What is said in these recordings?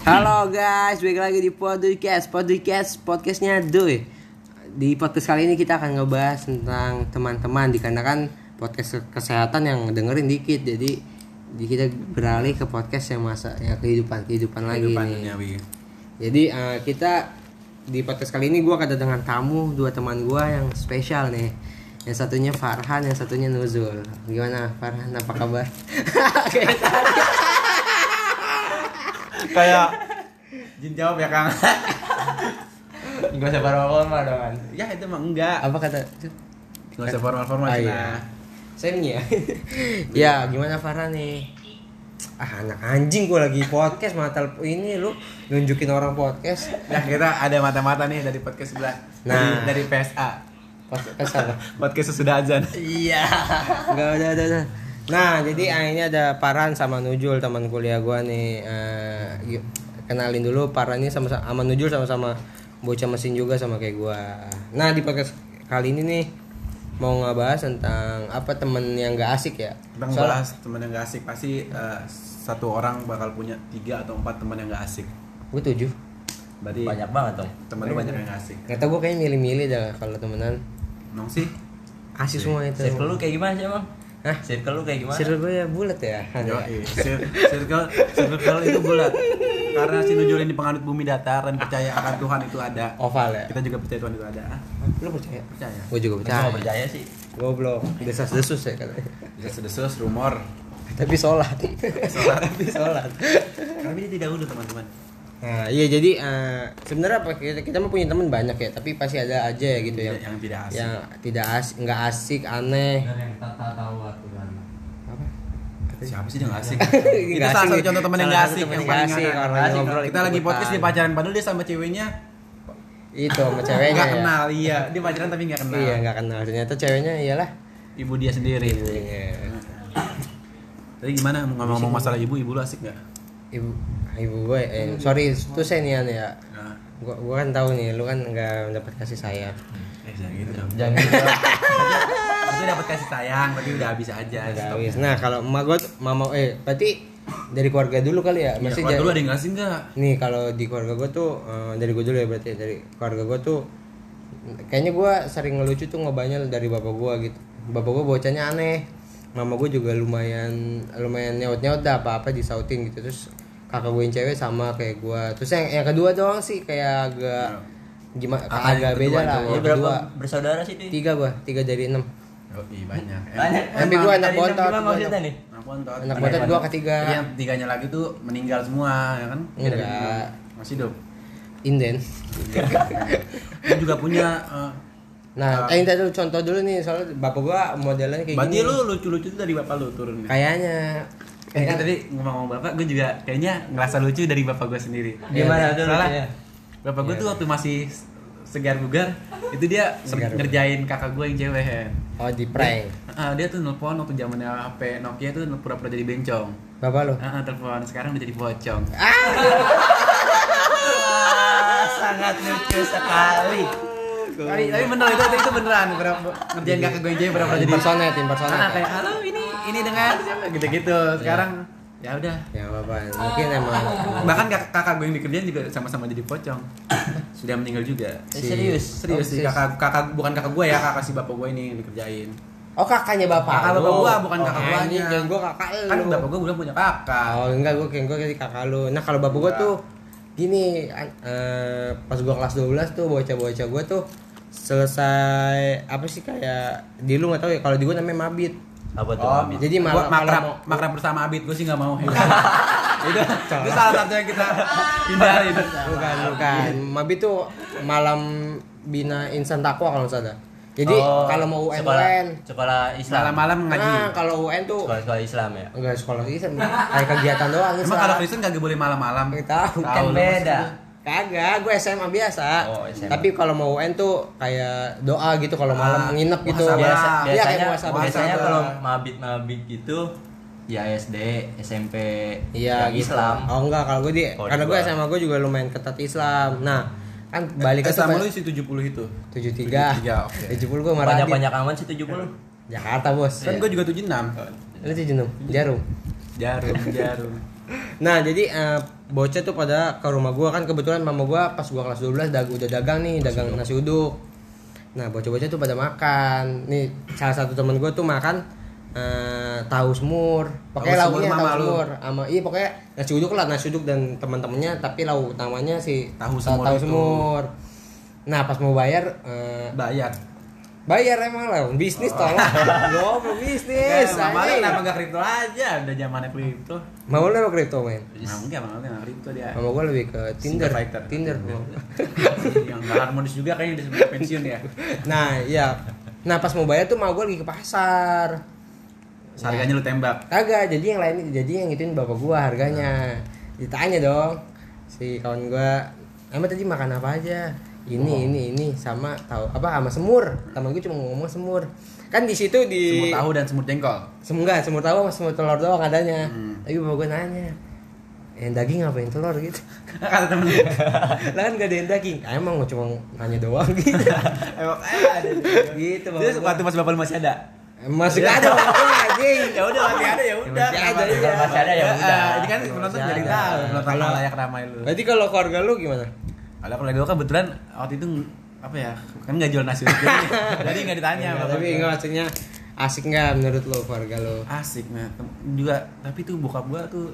Halo guys, balik lagi di podcast Podcast podcastnya Doi Di podcast kali ini kita akan ngebahas tentang teman-teman Dikarenakan podcast kesehatan yang dengerin dikit Jadi di kita beralih ke podcast yang masa ya kehidupan kehidupan lagi Kehidupan nih. duniawi. Jadi eh, kita di podcast kali ini gue dengan tamu dua teman gue yang spesial nih. Yang satunya Farhan, yang satunya Nuzul. Gimana Farhan? Apa kabar? Kayak Jin jawab ya Kang. Gak usah formal-formal dong kan ya itu mah enggak. Apa kata? Enggak usah formal-formal Ah, Cina. iya. Saya nih ya. ya gimana Farhan nih? Ah anak anjing gue lagi podcast mata ini lu nunjukin orang podcast. Ya kita ada mata-mata nih dari podcast sebelah. Nah. Dari, dari PSA. Podcast apa? Podcast sesudah azan. Iya. Enggak ada ada ada. Nah, jadi ah, ini ada Paran sama Nujul teman kuliah gua nih. Eh, yuk, kenalin dulu Paran ini sama sama Nujul sama-sama bocah mesin juga sama kayak gua. Nah, di podcast kali ini nih mau ngebahas tentang apa temen yang gak asik ya. Kita Soal- ngebahas teman yang gak asik pasti eh, satu orang bakal punya tiga atau empat teman yang gak asik. Gue tujuh. Berarti Banyak banget dong temen lu banyak yang gak asik. Gak tau gue kayaknya milih-milih dah kalau temenan. Nong sih. Asik semua itu. Circle lu kayak gimana sih emang? Hah? Circle lu kayak gimana? Circle gue ya bulat ya. Yo, Cir- circle circle itu bulat. Karena si Nujul ini penganut bumi datar dan percaya akan Tuhan itu ada. Oval ya. Kita juga percaya Tuhan itu ada. Ah, Lu percaya? Percaya. Gue juga percaya. percaya sih Goblok. Desas-desus ya katanya. Bisa sedesus rumor. Tapi sholat. Sholat. Tapi sholat. Kami tidak dulu teman-teman. Nah, iya jadi eh, sebenarnya apa kita, kita mah punya teman banyak ya, tapi pasti ada aja ya gitu yang yang tidak asik. yang tidak asik, nggak asik, aneh. dan yang tak tahu aturan Apa? Siapa sih yang asik? Itu salah asik. satu contoh teman yang asik yang paling asik, asik. ngobrol Kita lagi podcast di pacaran padahal dia sama ceweknya Itu sama ceweknya nggak ya. kenal, iya. Dia pacaran tapi nggak kenal. Iya, nggak kenal. Ternyata ceweknya iyalah. Ibu dia sendiri. Iya. Tadi gimana ngomong-ngomong masalah ibu, ibu lu asik nggak? Ibu ibu gue eh, sorry itu saya nih ya. Nah, Gua, gua kan tahu nih, lu kan nggak mendapat kasih sayang. eh jangan gitu dong. Jangan gitu Itu dapat kasih sayang, tapi udah habis aja. Stop. habis. Nah, kalau emak gue mama eh berarti dari keluarga dulu kali ya? Masih keluarga jadi- lu ada yang nggak asik nggak? Nih kalau di keluarga gue tuh eh, dari gue dulu ya berarti dari keluarga gue tuh kayaknya gue sering ngelucu tuh ngebanyol dari bapak gue gitu. Bapak gue bocahnya aneh. Mama gue juga lumayan lumayan nyaut nyaut dah apa apa disautin gitu terus kakak gue yang cewek sama kayak gue terus yang yang kedua doang sih kayak agak gimana Kakak agak kedua beda lah yang kedua bersaudara sih tuh? tiga gue tiga dari enam Oh, iya banyak. Banyak Tapi gua anak bontot, gua anak- bontot. anak bontot gue ketiga yang tiganya lagi tuh meninggal semua, ya kan? Enggak. Masih hidup. inden Gue juga punya eh, nah eh, dulu contoh dulu nih soalnya bapak gue modelnya kayak Berarti gini lu lucu-lucu tuh dari bapak lu turun. kayaknya Eh, kan tadi ngomong-ngomong bapak, gue juga kayaknya ngerasa lucu dari bapak gue sendiri. Gimana Iya, tuh Soalnya lucunya? bapak gue tuh waktu masih segar bugar, itu dia Segar bugar. ngerjain kakak gue yang cewek. Oh di prank Ah, dia tuh nelpon waktu zamannya HP Nokia tuh pura-pura jadi bencong. bapak lo Ah, ah, telepon sekarang udah jadi pocong. Ah, sangat lucu sekali Tapi, tapi bener itu itu beneran berapa ngerjain kakak gue yang cewek pura-pura jadi impersonate impersonate Ah, kayak halo ini ini dengan siapa gitu-gitu. Sekarang ya udah. ya bapak mungkin emang Bahkan kakak, kakak gue yang dikerjain juga sama-sama jadi pocong. Sudah meninggal juga. Eh, Serius? Serius Oh, sih serius. kakak kakak bukan kakak gue ya, kakak si bapak gue ini yang dikerjain. oh kakaknya bapak Kakak bapak gua, bukan oh, kakak guanya. anjing, kirain gua kakak lo Kan bapak gue belum punya kakak. oh enggak gua kirain gua kayak kakak lo nah kalau bapak gua Enggak. tuh gini eh, pas gua kelas 12 tuh bocah-bocah gua tuh selesai apa sih kayak di lu nggak tahu ya kalau di gua namanya mabit Apa tuh? Oh, Mami? jadi Gua kalau makrab, mau- makrab bersama Abid, gue sih nggak mau. itu, itu salah satu yang kita hindari. bukan bukan mabit tuh malam bina insan takwa kalau salah jadi Oh, kalau mau UN sekolah, UN sekolah Islam Malam-malam ngaji. nah kalau UN tuh sekolah-sekolah Islam ya enggak sekolah Islam kayak kegiatan doang Emang Islam. kalau Kristen kagak boleh malam-malam? Nggak tahu kan beda Kagak, gue SMA biasa. Oh, SMA. Tapi kalau mau UN tuh kayak doa gitu kalau Ah, malam nginep gitu. biasa Iya, Iya, kayak biasanya biasanya kalau mabit mabit gitu ya SD SMP Iya, yang gitu. Islam Oh enggak, kalau gue di Oh, karena gue. SMA gue juga lumayan ketat Islam. Nah, kan balik ke Eh, sama lu isi 70 itu. 73. 73, oke. 70 gue marah banyak banyak aman sih 70 Jakarta, Bos. Kan gue juga 76. Lu 76. Jarum. Jarum, jarum. Nah jadi eh, bocah tuh pada ke rumah gua kan kebetulan mama gua pas gua kelas 12 dag udah dagang nih dagang nasi uduk. Nah bocah-bocah tuh pada makan. Nih salah satu temen gua tuh makan eh, tahu semur. Pakai Tahu semur lauknya tahu lu. semur. Sama iya pokoknya nasi uduk lah nasi uduk dan teman-temannya tapi lauk utamanya si Tahu ta- semur tahu itu. semur. Nah pas mau bayar eh, Bayar. bayar emang lah bisnis tolong. Goblok bisnis. Eh, lu anjing. kenapa gak kripto aja? Udah zamannya kripto. Lu apa kripto main? Nah, enggak, mama lu gak kripto dia. Mama gua lebih ke Tinder. Fighter. Tinder. Yang gak harmonis juga kayaknya udah pensiun ya. Nah, iya. Nah, pas mau bayar tuh mau gue lagi ke pasar. Harganya lu tembak. Kagak, jadi yang lain jadi yang ituin bapak gua harganya. Ditanya dong si kawan gua, "Emang tadi makan apa aja?" Ini, ini, ini sama tahu apa sama semur. Temen gue cuma ngomong semur. Kan di situ di Semur tahu dan semur jengkol. Semur enggak, semur tahu sama semur telur doang adanya. Hmm. Tapi bapak gua nanya, yang daging apa yang telur gitu Kata temen lu. lah kan gak ada yang daging ah, emang gua cuma nanya doang gitu Emang eh, ada. gitu waktu pas bapak lu masih ada. Masih gak ada waktu anjing Ya udah masih ada ya udah. Masih ada, iya. Masih ada ya udah. Ini kan penonton jadi tahu penonton Kalau- layak ramai lu. berarti kalau keluarga lu gimana Kalau keluarga gue kebetulan waktu itu apa ya kan nggak jual nasi uduk jadi, jadi nggak ditanya bapaknya. tapi enggak maksudnya asik nggak menurut lo keluarga lo asik nah juga tapi tuh bokap gua tuh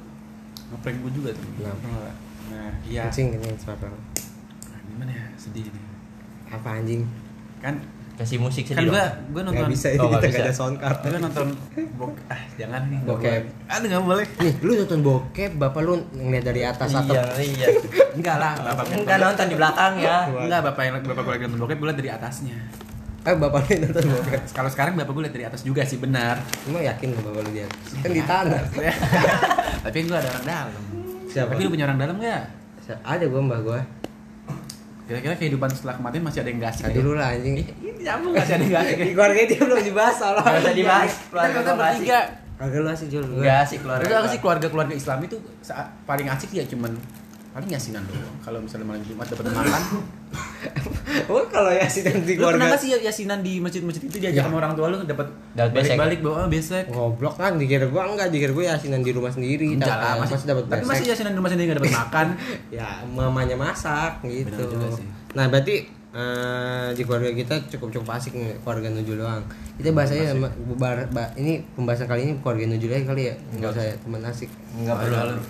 ngeprank gua juga tuh Kenapa? nah iya ini suara lo. Nah, gimana ya sedih nih apa anjing kan Kasih musik kan gua dong. gua nggak nonton bisa Oh, kita ada sound card. Gua nonton bok ah jangan nih Bokep. boleh. aduh nggak boleh. Nih lu nonton bokep bapak lu ngeliat dari atas atap Iya, iya. enggak lah. Bapak Enggak nonton. di belakang ya. enggak bapak yang bapak gua lagi nonton bokep gua liat dari atasnya. Eh bapak lu nonton bokep. Kalau sekarang bapak gua liat dari atas juga sih benar. Emang yakin lo bapak lu di atas. Kan di tanah. Tapi gua ada orang dalam. Siapa? Tapi lu punya orang dalam nggak? Ada gua mbak gua. Kira-kira kehidupan setelah kematian masih ada yang gak asik tadi dulu lah anjing. Ini nyambung gak sih ada gak asik di keluarga dia belum dibahas soalnya Nggak usah dibahas. kita Keluarga asik. bertiga keluarga lu asik Jul Enggak sih keluarga. Itu gua. sih keluarga-keluarga Islam itu saat paling asik ya cuman paling yasinan doang. Kalau misalnya malam Jumat dapat makan, oh kalau ya sih nanti lu pernah keluarga gak sih ya- yasinan di masjid-masjid itu diajak Ya. sama orang tua lu dapat Dapat besek. balik-balik bawa oh, besek. Goblok kan dikira gua enggak dikira gua yasinan di rumah sendiri Enggak dapat- lah, masih, pasti dapat tapi masih yasinan di rumah sendiri gak dapat makan. ya mamanya masak gitu Benar juga sih. nah berarti eh, di keluarga kita cukup cukup asik nih keluarga Nujul doang kita bahasanya sama bar- ba- ini pembahasan kali ini keluarga Nujul aja kali ya nggak usah teman asik Enggak perlu.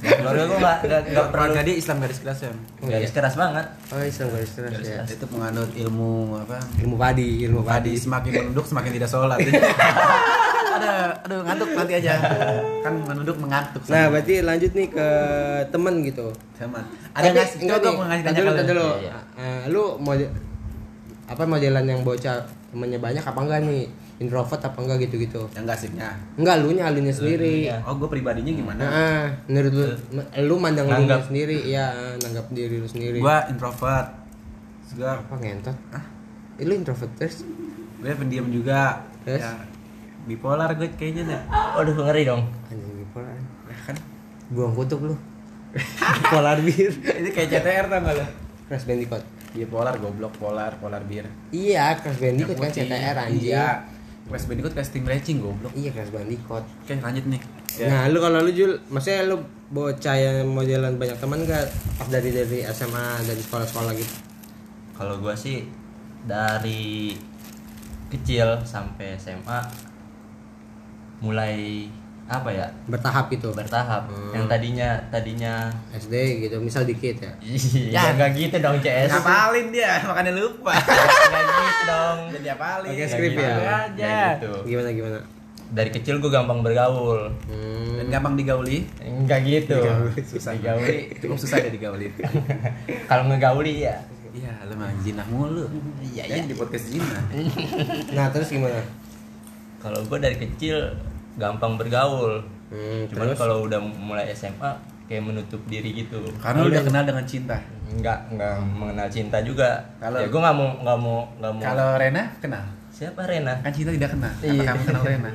Keluarga gua enggak enggak enggak perlu. Keluarga dia Islam garis keras ya. Garis keras banget. oh Islam garis keras Garis ya. Itu menganut ilmu apa? ilmu padi ilmu Padi padi semakin menunduk semakin tidak sholat. ada aduh ngantuk nanti aja. Kan menunduk mengantuk. nah berarti lanjut nih ke temen gitu sama. Tapi Ada ngasih enggak contoh nih, ngasih tanya dulu, dulu. Iya, iya. Eh, lu mau apa modelan yang bocah temennya banyak apa enggak nih introvert apa enggak gitu gitu Yang gak asiknya. enggak lu nya alunya sendiri Elunya. Oh, gue pribadinya gimana? Nah, menurut lu, lu mandang lu Nanggap. sendiri, iya, nanggap diri lu sendiri. Gua introvert. Gua apa ngentot? Hah? Eh, lu introvert terus? gue pendiam juga. Terus? Ya, bipolar gue kayaknya deh. Waduh ngeri dong. Anjing bipolar. Ya kan? Buang kutub lu. Polar bir. Ini kayak CTR tau gak lo? Crash Bandicoot. Bipolar, goblok, polar, polar bir. Iya, Crash Bandicoot kan. CTR anjing. Iya. Crash Bandicoot kayak Steam Racing goblok. Iya, Crash Bandicoot. Oke, lanjut nih. Nah, lu kalau lu Jul, maksudnya lu bocah yang modelan banyak teman gak pas dari dari SMA dari sekolah-sekolah gitu? Kalau gua sih dari kecil sampai SMA mulai apa ya Bertahap gitu. bertahap Hmm. yang tadinya tadinya SD gitu, misal dikit ya. ya nggak gitu dong CS Ngapalin dia, makanya lupa. nggak gitu dong Jadi apalin. Pakai Nggak skrip gitu. ya? Nggak Aja. gitu. Gimana gimana? dari kecil gue gampang bergaul Hmm. Dan gampang digauli. enggak gitu Digauli. Susah. digauli Cukup susah deh digauli. kalau ngegauli ya Iya, lu mah jinah mulu. Iya, Ya, iya. di podcast jinah. Nah, terus gimana? kalau gue dari kecil gampang bergaul Hmm, cuman kalau udah mulai SMA kayak menutup diri gitu Karena udah kenal dengan cinta. nggak nggak mengenal cinta juga Kalau- ya gue nggak mau nggak mau nggak mau Kalau Rena kenal. siapa Rena Kan cinta tidak kenal. Apa Iya. kamu kenal Rena?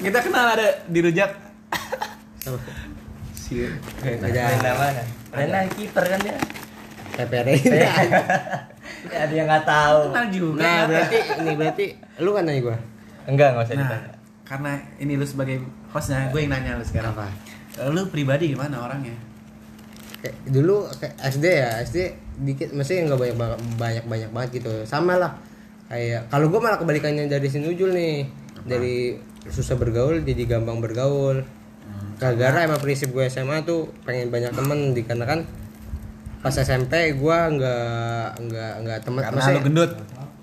Kita kenal ada di rujak. Si Ada Rena mana Rena kiper kan dia TPR ya ada yang nggak tahu. Kenal juga. Nah, berarti ini berarti lu kan nanya gua. enggak nggak usah Nah, ditanya. karena ini lu sebagai hostnya gue yang nanya lu sekarang. Apa? Lu pribadi gimana orangnya? Kayak dulu kayak SD ya SD dikit maksudnya nggak banyak banget banyak banyak banget gitu. Sama lah. Kayak kalau gue malah kebalikannya dari si Nujul nih. Dari susah bergaul jadi gampang bergaul. Gara-gara emang prinsip gue SMA tuh pengen banyak temen dikarenakan pas SMP gue nggak nggak nggak temen. Karena maksudnya- lu gendut?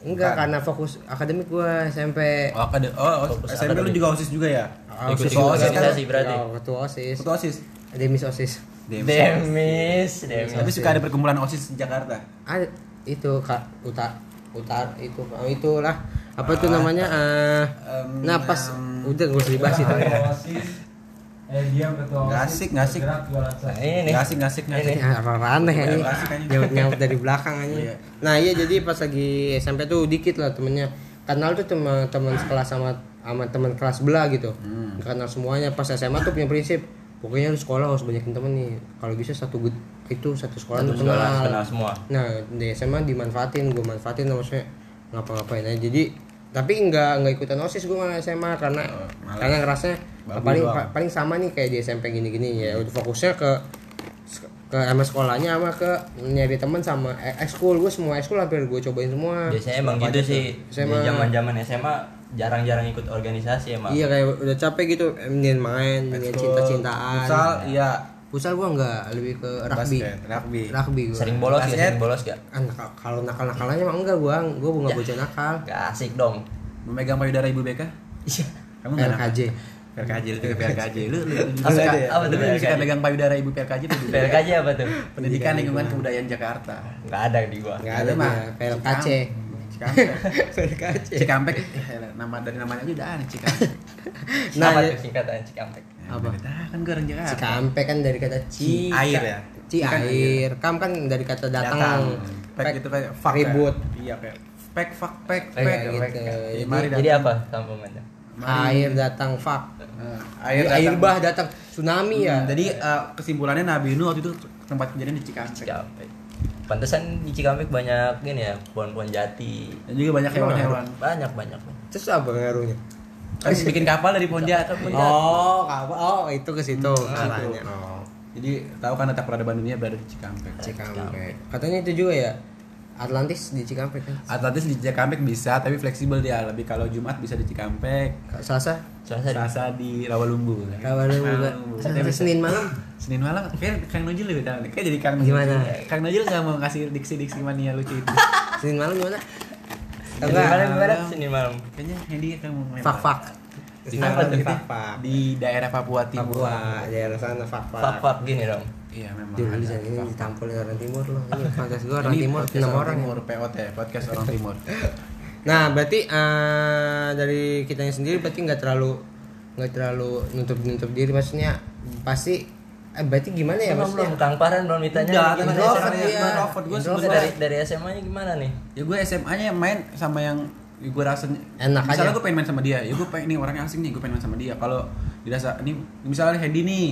Enggak karena fokus akademik gue SMP oh kade oh Fokus SMP lu juga osis juga ya? Ikut Ketua OSIS kan? berarti. Ya, ketua osis. Ketua osis? Demis osis. Demis, Demis. tapi suka ada perkumpulan osis di Jakarta? Ada itu kak utar utar itu oh, itulah. Apa tuh namanya? Eh Em, nah pas em, udah gue usah dibahas itu. osis eh dia ketua Nggak OSIS, asik, nggak asik. bergerak jualan Nah, ini nih. nggak asik nggak asik nggak asik. Ya, orang aneh ini? nyaut nyaut dari belakang aja. Iya. nah iya jadi pas lagi SMP tuh dikit lah temennya. Kenal tuh teman teman sekelas sama sama teman kelas belah gitu. Hmm. Kenal semuanya. Pas SMA tuh punya prinsip pokoknya lu sekolah harus banyakin temen nih. Kalau bisa satu good itu satu sekolah Satu kenal. kenal semua. nah di SMA dimanfaatin gue manfaatin maksudnya. Ngapa-ngapain aja. Jadi tapi nggak nggak ikutan osis gue malah SMA karena Oh, malah karena ngerasanya babu paling doang. pa- paling sama nih kayak di SMP gini-gini ya udah fokusnya ke ke sama sekolahnya sama ke nyari teman sama ekskul gue semua ekskul hampir gue cobain semua Biasanya emang gitu sih. tuh. Di SMA zaman-zaman SMA jarang-jarang ikut organisasi emang. iya kayak udah capek gitu mendingan main mendingan Ekskul, cinta-cintaan futsal iya futsal gue nggak lebih ke rugby basket rugby rugby gue Sering bolos ya, Basket. sering bolos gak? kan nakal- kalau nakal-nakalannya emang enggak gue gue nggak Ya. bocah nakal Gak asik dong. memegang payudara ibu BK Iya. kamu nggak RKJ PRKJ lu juga PRKJ lu lu, Apa suka ada ya? apa tuh PRKJ? suka megang payudara ibu PRKJ tuh dulu. PLKJ apa tuh? pendidikan lingkungan kebudayaan Jakarta Gak ada di gua. nggak ada mah PLKC Cikampek Cikampek eh, nama dari namanya aja udah aneh Cikampek nah apa ya- singkatan Cikampek? Apa? Nah, kan gue orang Jakarta Cikampek kan dari kata ci Air ya? ci Bukan air kam kan dari kata datang, datang pek itu kayak fuck ribut ya. iya kayak pek fuck pek Pek, pek gitu. pek. Jadi- mari Jadi datang. apa sambungannya? air datang fuck Eh, air, datang. air bah datang tsunami ya Hmm, jadi eh, kesimpulannya Nabi Nuh waktu itu tempat kejadian di Cikampek Cikampek. Pantesan di Cikampek banyak ini ya, pohon-pohon jati. dan juga banyak hewan-hewan Banyak banyak. terus apa ngaruhnya kan bikin kapal dari jati oh apa oh itu ke situ Hmm, arahnya situ. oh. Jadi tahu kan letak peradaban dunia berada di Cikampek? Cikampek. Katanya itu juga ya Atlantis di Cikampek kan? Atlantis di Cikampek bisa tapi fleksibel dia. Lebih kalau Jumat bisa di Cikampek. Selasa? Selasa di Selasa di Rawalumbu. Rawalumbu juga. Rawalumbu. Selasa Senin malam? Senin malam? Kayak Kang Nojil lebih tahu. Kayak jadi Kang Gimana? Kang Nojil nggak mau kasih diksi-diksi mania lucu itu. Senin malam gimana Senin malam gimana? Senin malam. Kayaknya Hendy kan mau. Fak fak. Di, Apa tuh? di, Fak-fak. di daerah Papua Timur. Papua daerah sana fak fak. Fak-fak gini dong. Iya memang. Dulu di ini ditampolin orang timur loh. Ini fantas gue orang timur podcast enam orang. Timur POT podcast orang Timur. Nah berarti eh, dari kitanya sendiri berarti nggak terlalu nggak terlalu nutup nutup diri maksudnya pasti berarti gimana ya Belum belum Kang Farhan belum ditanya. Udah, gimana introvert. Introvert, Introvert sebenarnya- dari dari SMA-nya gimana nih? ya gue SMA-nya main sama yang gue rasa Enak misalnya aja. gue pengen main sama dia ya gue pengen nih orangnya asing nih gue pengen main sama dia kalau dirasa ini misalnya Hendy nih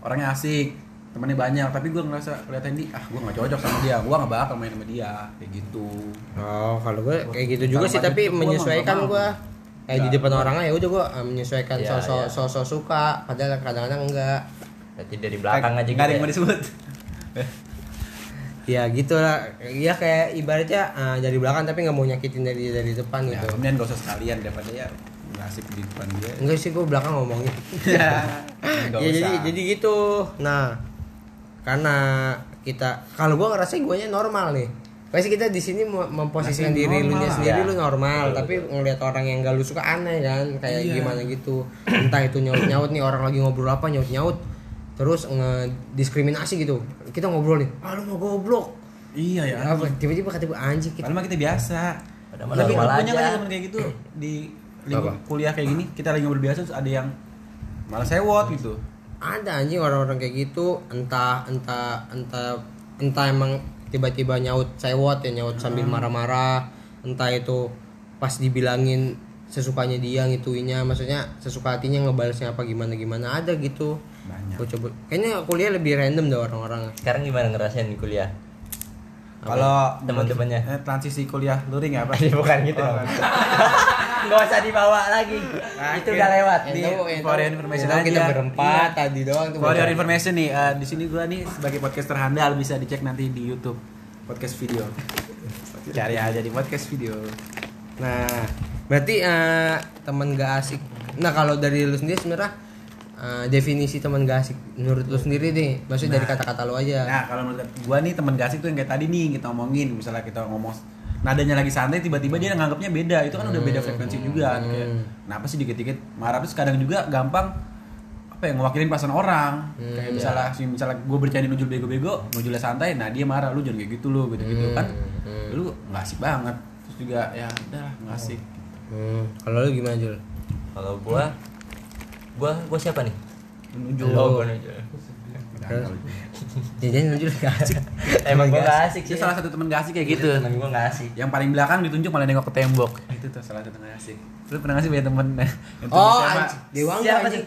orangnya asik temannya banyak tapi gue ngerasa lihat Hendy ah gue nggak cocok sama dia gue nggak bakal main sama dia kayak gitu Oh kalau gue kayak gitu juga sih tapi gua menyesuaikan gue kayak di depan orangnya ya udah gue menyesuaikan Iya, sosok iya. sosok suka padahal kadang-kadang enggak Berarti dari belakang aja nggak ada yang gitu. mau ya? disebut. Ya gitu lah ya kayak ibaratnya eh, dari belakang tapi nggak mau nyakitin dari dari depan ya, gitu. kemudian gak usah sekalian daripada ya nggak asik di depan dia. Enggak sih gue belakang ngomongin ya ya, jadi jadi gitu. Nah karena kita kalau gue ngerasa gue nya normal nih. Pasti kita di sini mem- memposisikan Masih diri lu nya sendiri Ya. lu normal Betul, tapi ngelihat orang yang gak lu suka aneh kan kayak Iya. gimana gitu. Entah itu nyaut nyaut nih orang lagi ngobrol apa nyaut nyaut terus ngediskriminasi gitu. Kita ngobrol nih ah lu mau goblok. Iya ya apa tiba-tiba kata gue anjing kita padahal mah kita biasa. Padahal lebih punya kan teman kayak gitu di lingkup kuliah kayak gini kita lagi ngobrol biasa terus ada yang malah sewot gitu. Ada anjing orang-orang kayak gitu. Entah entah entah entah emang tiba-tiba nyaut sewot ya nyaut sambil marah-marah. Entah itu pas dibilangin sesukanya dia ngituinnya maksudnya sesuka hatinya ngebalesnya apa gimana gimana ada gitu banyak coba kayaknya kuliah lebih random deh orang-orang Sekarang gimana ngerasain di kuliah? kalau Teman-temannya. eh, transisi kuliah luring ya apa Bukan gitu Oh, nggak usah dibawa lagi itu udah lewat Itu- for itu- your information itu kita aja. berempat Iya. tadi doang tuh For your information nih, eh, di sini gua nih sebagai podcaster handal bisa dicek nanti di YouTube podcast video. Cari aja di podcast video. Nah, berarti eh, teman gak asik. Nah, kalau dari lu sendiri sebenarnya eh, definisi teman gak asik. Menurut lu sendiri nih, maksudnya dari Nah. kata-kata lu aja. Nah, kalau menurut gua nih teman gasik tuh yang kayak tadi nih kita omongin, misalnya kita ngomong nadanya lagi santai tiba-tiba dia nganggapnya beda. Itu kan udah beda frekuensi juga kan. kayak kenapa sih dikit-dikit? Marah terus kadang juga gampang apa ya ngewakilin perasaan orang. Kayak misalnya si misalnya gue bercanda nujul bego-bego nujulnya santai nah dia marah lu jangan kayak gitu lu gitu-gitu kan. Lu nggak asik banget. Terus juga ya udah nggak asik. Hmm, kalau lu gimana, Jul? kalau gua gua gua siapa nih nujul Oh, gua nunjuk. Jadi nunjuk gak asik. emang gua gak asik dia sih salah satu temen gak asik kayak gitu temen gua gak asik yang paling belakang ditunjuk malah nengok ke tembok itu tuh salah satu nggak asik lu pernah ngasih punya temen yang Oh, tunjuk siapa? Dewa sih?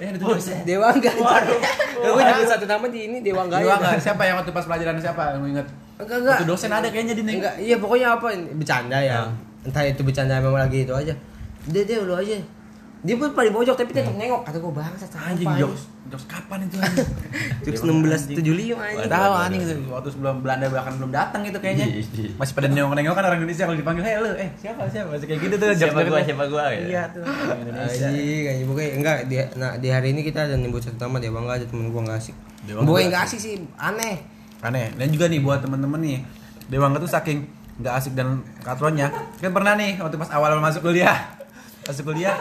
Eh. Dewa enggak. Waduh. Gue nyebut satu nama di ini Dewa enggak. Dewa ya? nggak? Siapa yang waktu pas pelajaran siapa yang lu inget? Enggak enggak. Waktu dosen ada kayaknya di Enggak, iya pokoknya apa bercanda ya. Entah itu bercanda memang lagi itu aja. Dia dia lu aja. Dia pun paling pojok tapi tetap nengok kata gue bangsa Anjing jokes, jokes kapan itu anjing? Jokes Dewa 16 75 Gak anjing. tahu anjing itu waktu sebelum Belanda bahkan belum datang itu kayaknya. Masih pada nengok-nengok kan orang Indonesia kalau dipanggil, "Hei lu, eh siapa siapa?" Masih kayak gitu tuh Siapa gua, gitu. siapa gua, gitu. Iya tuh. Anjing, anjing pokoknya enggak di nah di hari ini kita ada nyebut satu nama dia bangga aja temen gua enggak asik. Bukan nggak enggak asik sih, aneh. Aneh. Dan juga nih buat temen-temen nih, Dewangga tuh saking nggak asik dan katronnya. Kan pernah nih waktu pas awal-awal masuk kuliah. Masuk kuliah,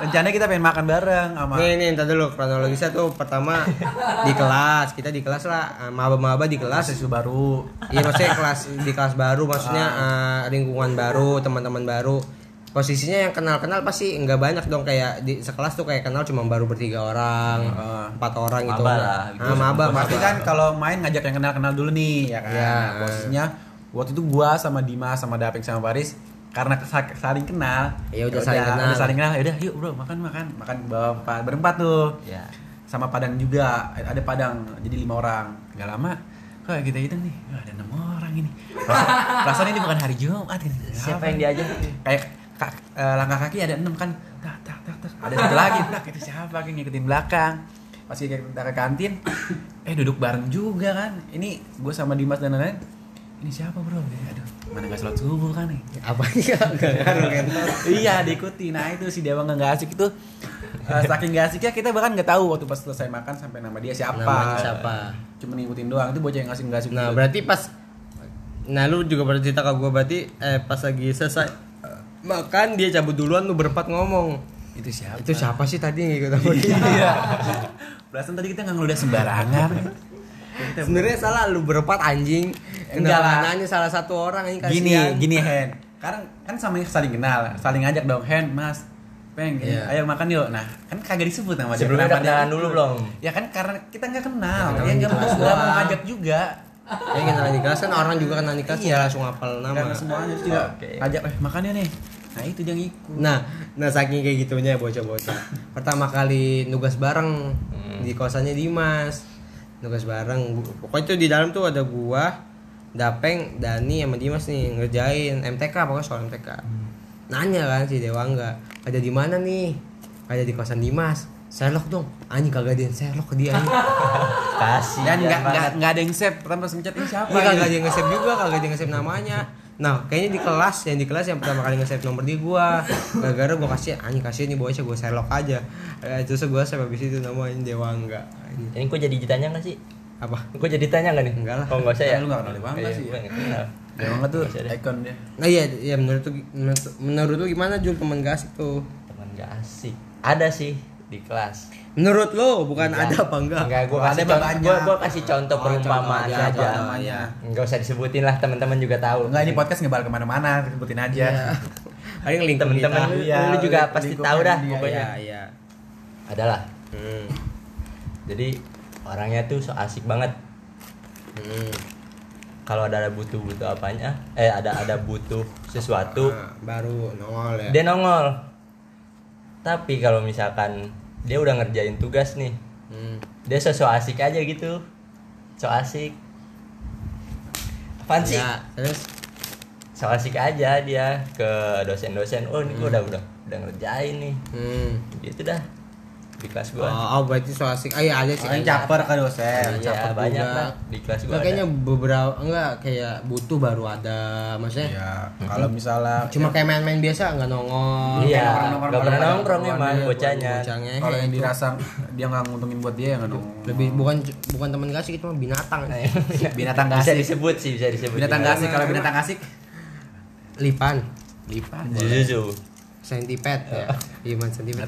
rencananya kita pengen makan bareng sama Nih nih entar dulu. Kronologisnya tuh pertama di kelas, kita di kelas lah, eh, maba-maba di kelas. siswa baru. Iya maksudnya kelas di kelas baru. Maksudnya eh, lingkungan baru teman-teman baru. Posisinya yang kenal-kenal pasti nggak banyak dong. Kayak di sekelas tuh kayak kenal cuma baru bertiga orang Ah. empat orang gitu. Maba lah, gitu. ah, maba Pasti kan kalau main ngajak yang kenal-kenal dulu nih, ya kan. Nah, posisinya waktu itu gua sama Dimas sama Daping sama Paris karena sa- saling kenal. Ya udah saling kenal. Udah saling kenal. Ya udah, yuk bro makan makan makan bawa empat- berempat tuh. ya Sama Padang juga, ada Padang jadi lima orang. Gak lama, kok kita hitung nih, wah, ada enam orang ini. Perasaan, ini bukan hari Jumat ini. siapa Apa yang diajak kayak ka- eh, langkah kaki ada enam kan tak tak tak tak ada satu lagi belak itu siapa yang ngikutin belakang pas kita ke kantin eh duduk bareng juga kan ini gue sama Dimas dan lain-lain ini siapa bro aduh mana gak sholat subuh kan nih? Apa? Ya ngaruh kan iya diikuti. Nah itu si Dewa nggak asik itu. Eh, saking gak asiknya kita bahkan nggak tahu waktu pas selesai makan sampai nama dia siapa. Namanya siapa? cuma ngikutin doang. Itu bocah yang asik nggak asik nah gitu. berarti pas nah lu juga pernah cerita ke gue berarti eh pas lagi selesai eh, makan dia cabut duluan lu berempat ngomong. Itu siapa? Itu siapa sih tadi yang ikut dia iya. perasaan tadi kita nggak ngeludah sembarangan sebenarnya salah lu berempat anjing Enggak lah. kenal salah satu orang ini gini kasihan. gini Hen karena kan sama saling kenal saling ngajak dong Hen Mas Peng gini, Iya. ayo makan yuk nah kan kagak disebut nama dia sebelumnya kenalan dulu belum ya kan karena kita nggak kenal ya nggak mau mau ngajak juga Ya kenal di kelas kan orang juga kenal di kelas Iya. ya langsung hafal nama. karena semuanya juga Oke. ngajak eh makan ya nih nah itu jangan ikut Nah, nah saking kayak gitunya bocah-bocah. Pertama kali nugas bareng di kosannya Dimas. Nugas bareng. Pokoknya itu di dalam tuh ada gua, Dapeng, Dani sama Dimas nih ngerjain MTK pokoknya soal MTK. Nanya kan si Dewa enggak, ada di mana nih? Ada di kosan Dimas. Sherlock dong. Anjing kagak ada yang Sherlock ke dia anjing. kasih dan nggak nggak nggak ada yang save pertama ini siapa Iya kagak ada yang nge-save juga, kagak ada yang nge-save namanya. Nah, kayaknya di kelas yang di kelas yang pertama kali nge-save nomor dia gua. Gara-gara gua kasih anjing kasih ini bocah gua Sherlock aja. Eh, terus gua save habis itu namanya Dewa enggak. Ini kok jadi ditanya nggak sih Apa? Kok jadi tanya nggak nih? Enggak lah. Oh nggak usah ya? Lu nggak kenal Dewa nggak Iya, sih? gua nggak kenal. Dewa nggak tuh icon dia Nah iya, iya menurut tuh menurut, menurut lu gimana Jul teman gak asik tuh? Teman nggak asik. Ada sih di kelas. Menurut lo bukan Enggak. ada apa enggak? Enggak, gua Ada kasih mah contoh, banyak. gua, gua kasih contoh Oh, perumpamaan contoh aja, aja. namanya Enggak usah disebutin lah, teman-teman juga tahu. Enggak ini podcast ngebal ke mana-mana sebutin aja Iya. Paling lingkup Temen-temen kita. lu, Iya, lu juga lingkup pasti tahu dah dia, pokoknya. Iya, iya. Adalah. Hmm. Jadi orangnya tuh so asik banget. Hmm. Kalau ada butuh-butuh apanya, eh ada ada butuh sesuatu, Nah, baru nongol ya. dia nongol. Tapi kalau misalkan dia udah ngerjain tugas nih, Hmm. dia sosok asik aja gitu. So asik. Apaan sih? Ya, terus So asik aja dia ke dosen-dosen. Oh, ini gua udah udah udah ngerjain nih hmm. gitu dah di kelas oh, gua oh, berarti so asik ah iya ada sih Orang caper ke dosen. iya caper banyak juga. lah di kelas gua Enggak, ada. kayaknya beberapa enggak kayak butuh baru ada maksudnya Iya, kalau misalnya cuma kayak main-main biasa nggak nongol iya kayak orang-orang nggak pernah nongkrong emang Iya, bocahnya bocahnya kalau yang itu. dirasa dia nggak nguntungin buat dia ya nggak dong. lebih bukan bukan teman kasih itu mah binatang Binatang bisa gasik. disebut sih bisa disebut Binatang juga. gasik kalau binatang gasik lipan lipat. Zuzu centipede ya human centipede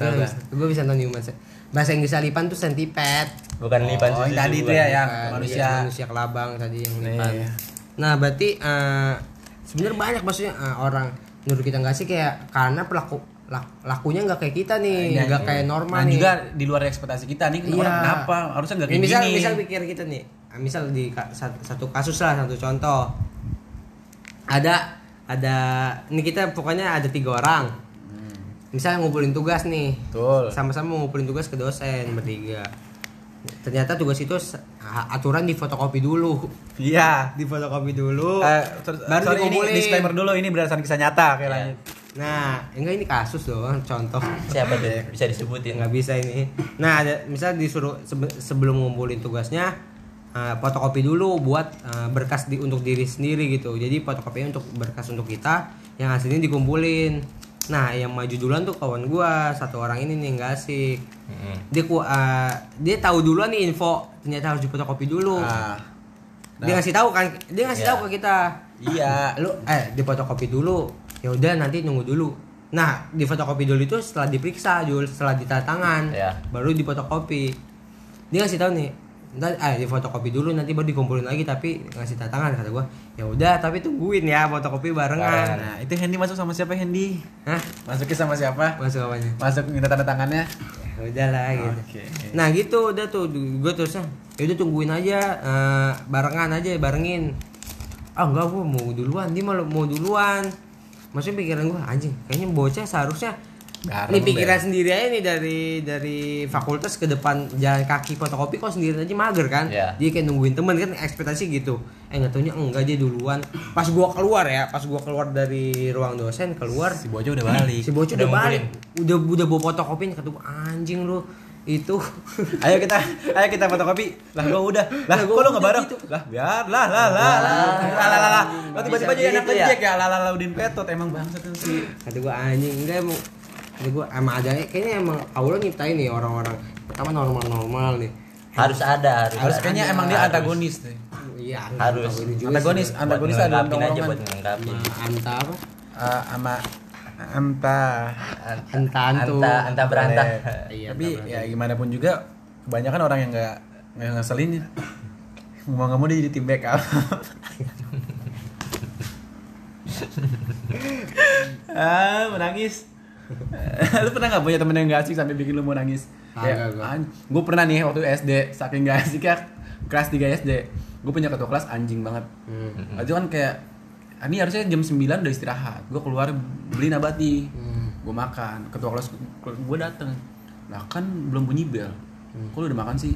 gue bisa, nonton human centipede bahasa Inggris lipan tuh centipede bukan lipan Oh, yang Zuzu tadi itu ya yang Bukan, manusia. iya, manusia kelabang tadi yang lipan Iya. nah berarti eh, sebenarnya banyak maksudnya eh, orang menurut kita nggak sih kayak karena pelaku lak- lakunya nggak kayak kita nih Iya, nggak iya. kayak normal Nah, nih juga di luar ekspektasi kita nih Iya. orang kenapa harusnya nggak Ini kayak misal gini. misal pikir kita nih ah, misal di satu kasus lah satu contoh ada ada ini kita pokoknya ada tiga orang misalnya ngumpulin tugas nih. Betul. sama-sama ngumpulin tugas ke dosen bertiga. Ternyata tugas itu aturan di fotokopi dulu. Iya. di fotokopi dulu. Ter- baru sorry, ini disclaimer dulu ini berdasarkan kisah nyata kayak lanjut. nah enggak ini kasus doang contoh. Siapa tuh? Bisa disebutin. Nggak bisa ini. Nah ada misal disuruh sebe- sebelum ngumpulin tugasnya uh, fotokopi dulu buat uh, berkas di untuk diri sendiri gitu. Jadi fotokopinya untuk berkas untuk kita yang hasilnya dikumpulin nah yang maju duluan tuh kawan gua satu orang ini nih nggak asik Mm-mm. dia ku uh, dia tahu duluan nih info ternyata harus difotokopi dulu Nah, dia ngasih tahu kan dia ngasih Iya. tahu ke kita iya. lu eh di fotokopi dulu ya udah nanti nunggu dulu nah di fotokopi dulu itu setelah diperiksa Jul setelah ditanda tangan Ya. baru di fotokopi dia ngasih tahu nih ntar eh di fotokopi dulu nanti baru dikumpulin lagi tapi ngasih tanda tangan kata gua ya udah tapi tungguin ya fotokopi barengan Nah, itu Hendy masuk sama siapa Hendy? Hah? Masukin sama siapa? masuk apanya Masuk minta tanda tangannya. ya udah lah gitu Oke. nah gitu udah tuh gue terusnya ya udah tungguin aja eh, barengan aja barengin ah enggak gua mau duluan dia malah mau duluan maksudnya pikiran gua anjing kayaknya bocah seharusnya Garang pikiran sendiri aja nih dari dari fakultas ke depan jalan kaki fotokopi kok sendiri aja mager kan? Yeah. dia kayak nungguin temen kan ekspektasi gitu. Eh nggak tahunya enggak dia duluan. Pas gua keluar ya pas gua keluar dari ruang dosen keluar. Si bocah udah balik si bocah udah, udah balik. udah udah bawa fotokopinya ketemu anjing lu itu. Ayo kita ayo kita fotokopi. Lah gua udah. Lah gua lu nggak bareng? gitu. lah biar lah lah lah. Lah lah lah lah tiba-tiba jadi anak kecil ya? ya lah lah lah udin petot emang bangsat sih. Kata gua anjing enggak mau kata gua emang ada kayaknya emang Allah nyiptain nih orang-orang. Pertama normal-normal nih. Harus ada harus, harus ada. kayaknya emang dia Harus. antagonis deh. Iya Harus. antagonis antagonis Buat ada aja buat ngelengkapin sama anta apa? Eh, sama anta. Anta antu. Anta anta berantah Iya, tapi anta ya gimana pun juga kebanyakan orang yang nggak nggak ngeselin mau nggak mau dia jadi tim backup. Ah menangis lu pernah nggak punya temen yang gak asik sampai bikin lu mau nangis Kagak, gua. gue pernah nih waktu SD saking gak asik ya kelas 3 SD gue punya ketua kelas anjing banget Hmm. itu kan kayak "Ah, ini harusnya jam 9 udah istirahat gue keluar beli nabati Hmm. gue makan ketua kelas gue dateng lah kan belum bunyi bel kok lu udah makan sih?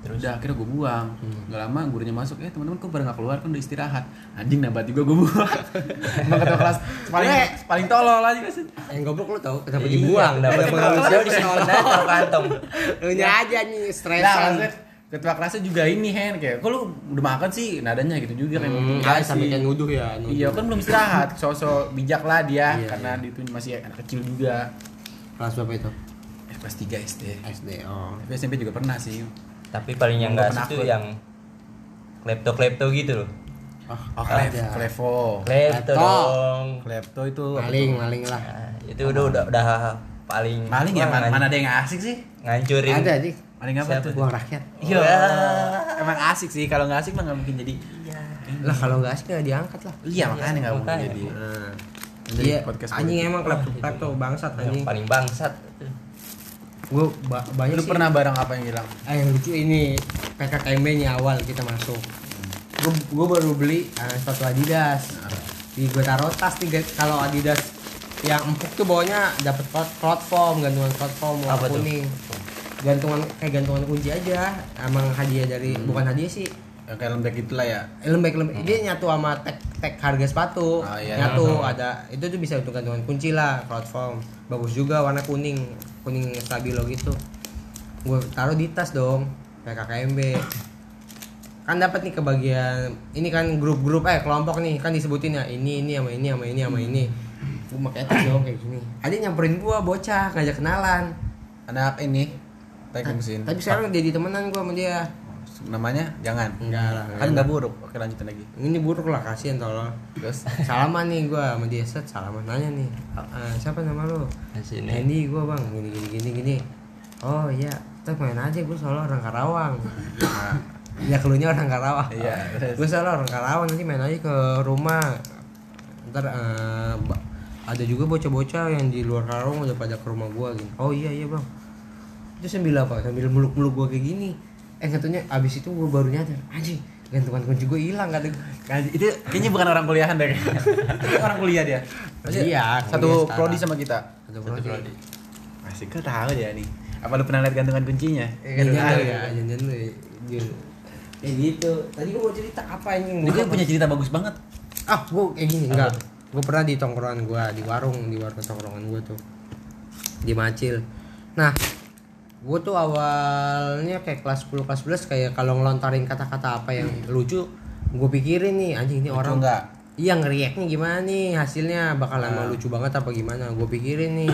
Terus? Udah akhirnya gue buang. Nggak lama gurunya masuk eh teman-teman kok pada nggak keluar? Kan udah istirahat. Anjing nabati gue gue buang. Emang ketua kelas paling Eh. paling tolol aja kan yang goblok lu tau kenapa Iya, dibuang? Dibuang? manusia disimpan aja taruh kantong. Lu nya aja nih nah stresan. maksudnya ketua kelasnya juga ini Hen kayak kok lu udah makan sih? Nadanya gitu juga kayak Hmm, "Enggak ah, sampai sih." kayak nuduh ya nuduh. Iya kan belum istirahat, sosok bijak lah dia Iya, karena iya. itu masih anak kecil juga. kelas berapa itu kelas 3 SD. SD oh Tapi SMP juga pernah sih. tapi paling yang nggak penakut. yang klepto klepto gitu loh Oh, Klef, Ada. Klevo. klepto Klepto. dong Klepto itu maling maling lah Nah, itu udah udah udah paling maling ya wah, mana, mana ada yang asik sih? ngancurin ada sih Maling apa Siapa tuh? uang rakyat Iya. Emang asik sih kalau nggak asik mah nggak mungkin jadi. lah kalau nggak asik nggak diangkat lah Iya makanya nggak mungkin jadi. Nah, Jadi iya, podcast anjing emang klep klep tuh bangsat yang anjing. paling bangsat Gue ba banyak Lu sih. pernah barang apa yang hilang? Ah, yang lucu ini PKKMB nya awal kita masuk. Gue gue baru beli ah, sepatu Adidas. Di gue taruh tas nih. Kalau Adidas yang empuk tuh bawahnya dapat foam, gantungan cloth foam warna tuh? kuning. Gantungan kayak gantungan kunci aja. Emang hadiah dari Hmm. bukan hadiah sih. Yang kayak lembek itulah ya. Lembek lembek dia nyatu sama tag tag harga sepatu Oh, iya. nyatu ada itu tuh bisa untuk gantungan kunci lah cloud form bagus juga warna kuning kuning stabilo gitu. Gue taruh di tas dong kayak KKMB kan dapat nih kebagian ini kan grup-grup eh kelompok nih kan disebutin ya ini ini sama ini sama ini sama ini. Gue pakai tas dong kayak gini. Ada nyamperin gue bocah ngajak kenalan. Anak ini? Teknik mesin tapi sekarang jadi temenan gue sama dia namanya? Jangan. Enggak lah. Kan nggak buruk. Oke lanjutin lagi. Ini buruk lah kasihan tolong terus? Salaman nih gue sama dia set. Salaman nanya nih. "Eh, siapa nama lo. Hendy gue bang. Gini gini gini gini. Oh iya. Kita main aja gue soalnya orang Karawang. Nah, ya keluarnya orang Karawang. Iya, terus? gue soalnya orang Karawang nanti main aja ke rumah. Ntar eh, ba- ada juga bocah-bocah yang di luar Karawang udah pada ke rumah gue gitu oh iya iya bang. Itu sambil apa? Sambil muluk-muluk gue kayak gini eh katanya abis itu gue baru nyadar anjing gantungan kunci gue hilang kata gue Kan, itu kayaknya bukan orang kuliahan deh Itu orang kuliah dia Maksudnya Iya, satu prodi sama kita Satu Satu prodi. prodi. masih kau tahu ya nih apa lu pernah lihat gantungan kuncinya Eh, udah ya, jangan ya. Kayak gitu. Tadi gua mau cerita apa? Ini gue punya cerita bagus banget Ah, gua kayak gini enggak. Gua pernah di tongkrongan gua, di warung, di warung tongkrongan gua tuh. Di Macil. Nah, gua tuh awalnya kayak kelas 10 kelas 11 kayak kalau ngelontarin kata-kata apa yang lucu, gua pikirin nih anjing ini Lucu orang nggak? Iya ngeriaknya gimana nih hasilnya bakal emang lucu banget apa gimana? Gue pikirin nih.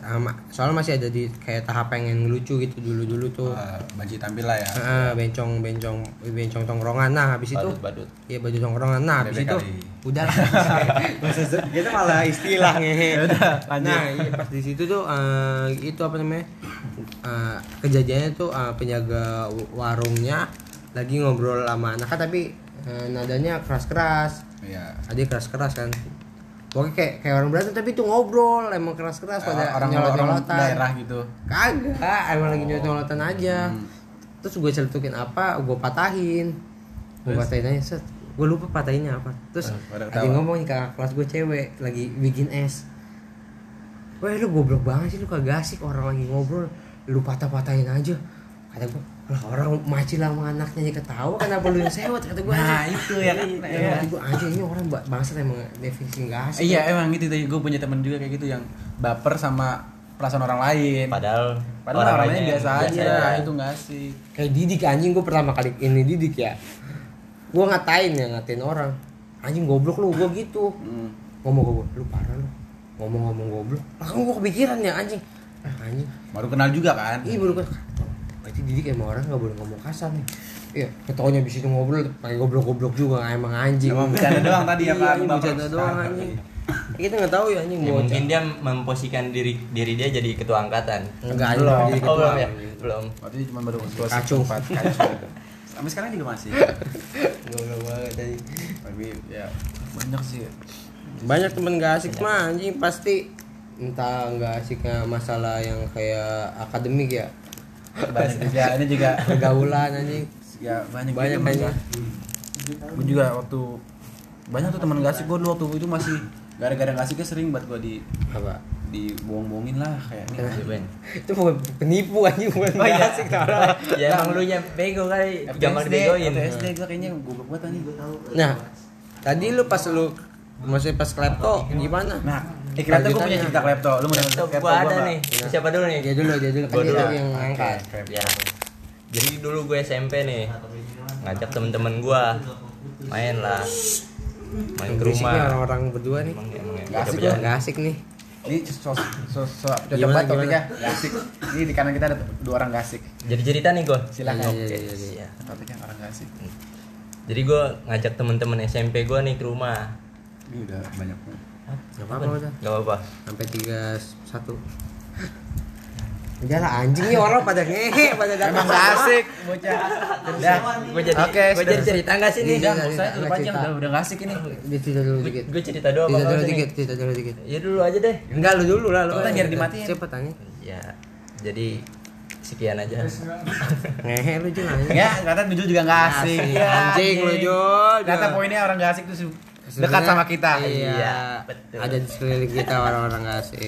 Ama- soalnya masih ada di kayak tahap pengen ngelucu gitu dulu-dulu tuh. Eh, banci tampil lah ya. Heeh, bencong bencong bencong tongkrongan. Nah habis itu Badut, badut. iya baju tongkrongan. Nah habis itu udah maksud kita malah istilah. Ngehe Ya udah, lanjut. nah iya pas di situ tuh eh, itu apa namanya? Eh, kejadiannya tuh eh, penjaga warungnya lagi ngobrol sama anaknya tapi eh, nadanya keras-keras. Iya. Ada keras-keras kan Pokoknya kayak kayak orang berantem tapi itu ngobrol emang keras-keras pada orang orang nyolot-nyolotan daerah gitu Kagak, emang lagi nyolot-nyolotan aja. Hmm. Terus gue celutukin apa, gue patahin. Gue patahin aja, set. Gue lupa patahinnya apa. Terus Eh, ada ngomong nih kakak kelas gue cewek lagi bikin es. Wah lu goblok banget sih lu kagak asik orang lagi ngobrol lu patah-patahin aja. Kata gue, orang macil sama anaknya aja ketawa kenapa lu yang sewot kata gue. Nah, itu ya. Kan. Ya, gue anjing ini orang ba- bangsat emang definisi gak asik. iya emang gitu tadi gue punya temen juga kayak gitu yang baper sama perasaan orang lain. Padahal padahal orang lainnya lainnya biasa aja itu nggak sih kayak didik anjing gue pertama kali ini didik ya. Gue ngatain ya ngatain orang. Anjing goblok lu. Gue gitu. Hmm. ngomong gue lu parah lu. Ngomong-ngomong goblok. Langsung gue kepikiran ya anjing. Ah, anjing. Baru kenal juga kan? Iya baru kan berarti didik emang orang nggak boleh ngomong kasar nih. Iya ketawanya bisa ngobrol pakai goblok-goblok juga emang anjing. Emang bercanda doang tadi ya, iya, Pak. Baper bercanda doang anjing. Kita nggak tahu ya anjing Ya, mungkin dia memposisikan diri diri dia jadi ketua angkatan. enggak Belum. jadi Oh, ketua belum ya? Belum. waktu itu cuma baru ketua Kacung. empat. Kacung. Sampai sekarang juga masih. Goblok banget tadi tapi ya banyak sih. Banyak temen gak asik mah anjing pasti. Entah nggak asiknya masalah yang kayak akademik ya banyak juga ini juga pergaulan anjing ya banyak banyak juga, kayaknya. Gue juga waktu banyak tuh teman asik gue dulu waktu itu masih gara-gara gak asiknya sering buat gue di apa? dibohong-bohongin lah kayak ini. Ya. itu bukan penipu anjing bukan Oh, gak iya. asik tau. Orang. Ya emang lu nya bego kali, SD, dibegoin. SD gue kayaknya goblok banget anjing gue tahu. Nah tadi lu pas lu maksudnya pas klepto gimana? nah eh kira gue punya cerita klepto lu mau denger Laptop klepto gua ada nih. Siapa dulu nih? dia dulu dia dulu Gua dia dulu. yang Oke, ngangkat. Ya. Jadi dulu gue SMP nih. Ngajak temen-temen gua main lah. Main ke rumah. orang-orang berdua nih Emang emang ya, Nggak asik bocah-bocah. nggak asik nih ini so, so, so, cocok banget topiknya Gak asik ini di kanan kita ada dua orang gak asik Jadi cerita nih gua. Silakan. Iya, iya, Oke, iya, iya. iya. topiknya orang gak asik Jadi gue ngajak temen-temen SMP gue nih ke rumah. ini udah banyak nggak apa-apa udah Gak apa-apa. sampai tiga satu. Udah lah anjing nih orang pada ngehe pada datang. emang gak asik. Bocah. Udah Gue jadi Oke, gue jadi cerita gak sih nih? Iya. udah saya tutup Nggak aja cerita. udah udah gak asik ini. Cerita dulu dikit. Gue cerita doang cerita apa dulu nih? dikit cerita dulu dikit. Ya dulu aja deh. enggak lu dulu lah lu Cepetan, biar dimatiin. siapa tanya? Ya, jadi sekian aja. ngehe lu juga anjing ya ternyata Nujul juga gak asik. Asik, Ya, anjing lu Jul ternyata poinnya orang gak asik tuh dekat sama kita iya Iya, betul. ada di sekeliling kita orang-orang asik